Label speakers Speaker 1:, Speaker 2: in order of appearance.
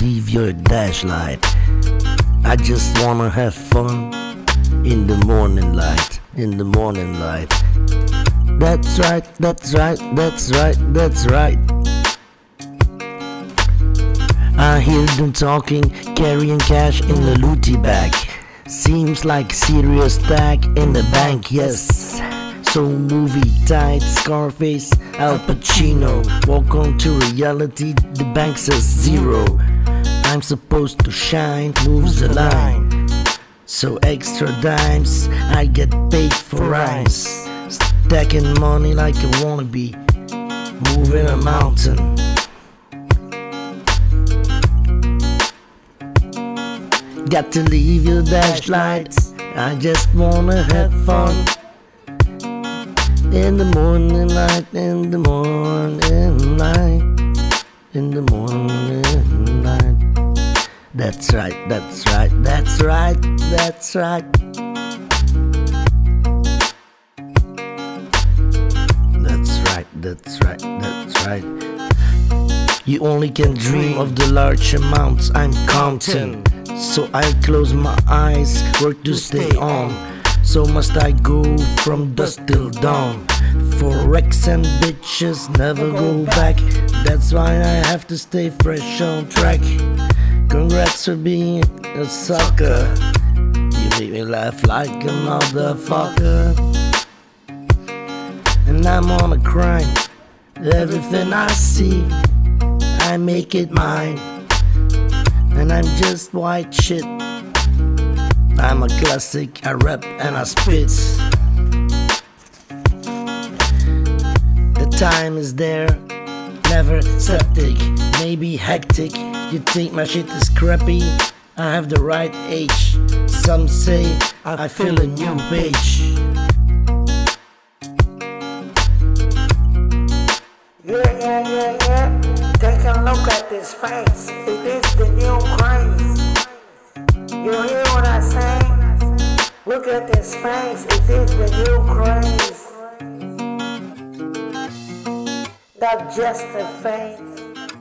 Speaker 1: leave your dashlight. I just wanna have fun in the morning light, in the morning light. That's right, that's right, that's right, that's right. I hear them talking, carrying cash in the looty bag. Seems like serious stack in the bank, yes. So movie tight, Scarface, Al Pacino. On to reality, the bank says zero. I'm supposed to shine, moves the line. So extra dimes, I get paid for rhymes. Stacking money like a wannabe, moving a mountain. Got to leave your dash lights. I just wanna have fun. In the morning light, in the morning light, in the morning light. That's right, that's right, that's right, that's right. That's right, that's right, that's right. You only can dream of the large amounts I'm counting. So I close my eyes, work to stay on. So must I go from dusk till dawn. Forex and bitches never go back. That's why I have to stay fresh on track. Congrats for being a sucker. You make me laugh like a motherfucker. And I'm on a grind. Everything I see, I make it mine. And I'm just white shit. I'm a classic, I rap and I spit. The time is there, never septic, maybe hectic. You think my shit is crappy? I have the right age. Some say I feel a new page.
Speaker 2: Yeah, yeah, yeah, yeah. Take a look at this face. It is the new craze. Say? Look at this face. It is the new craze. Not just a face.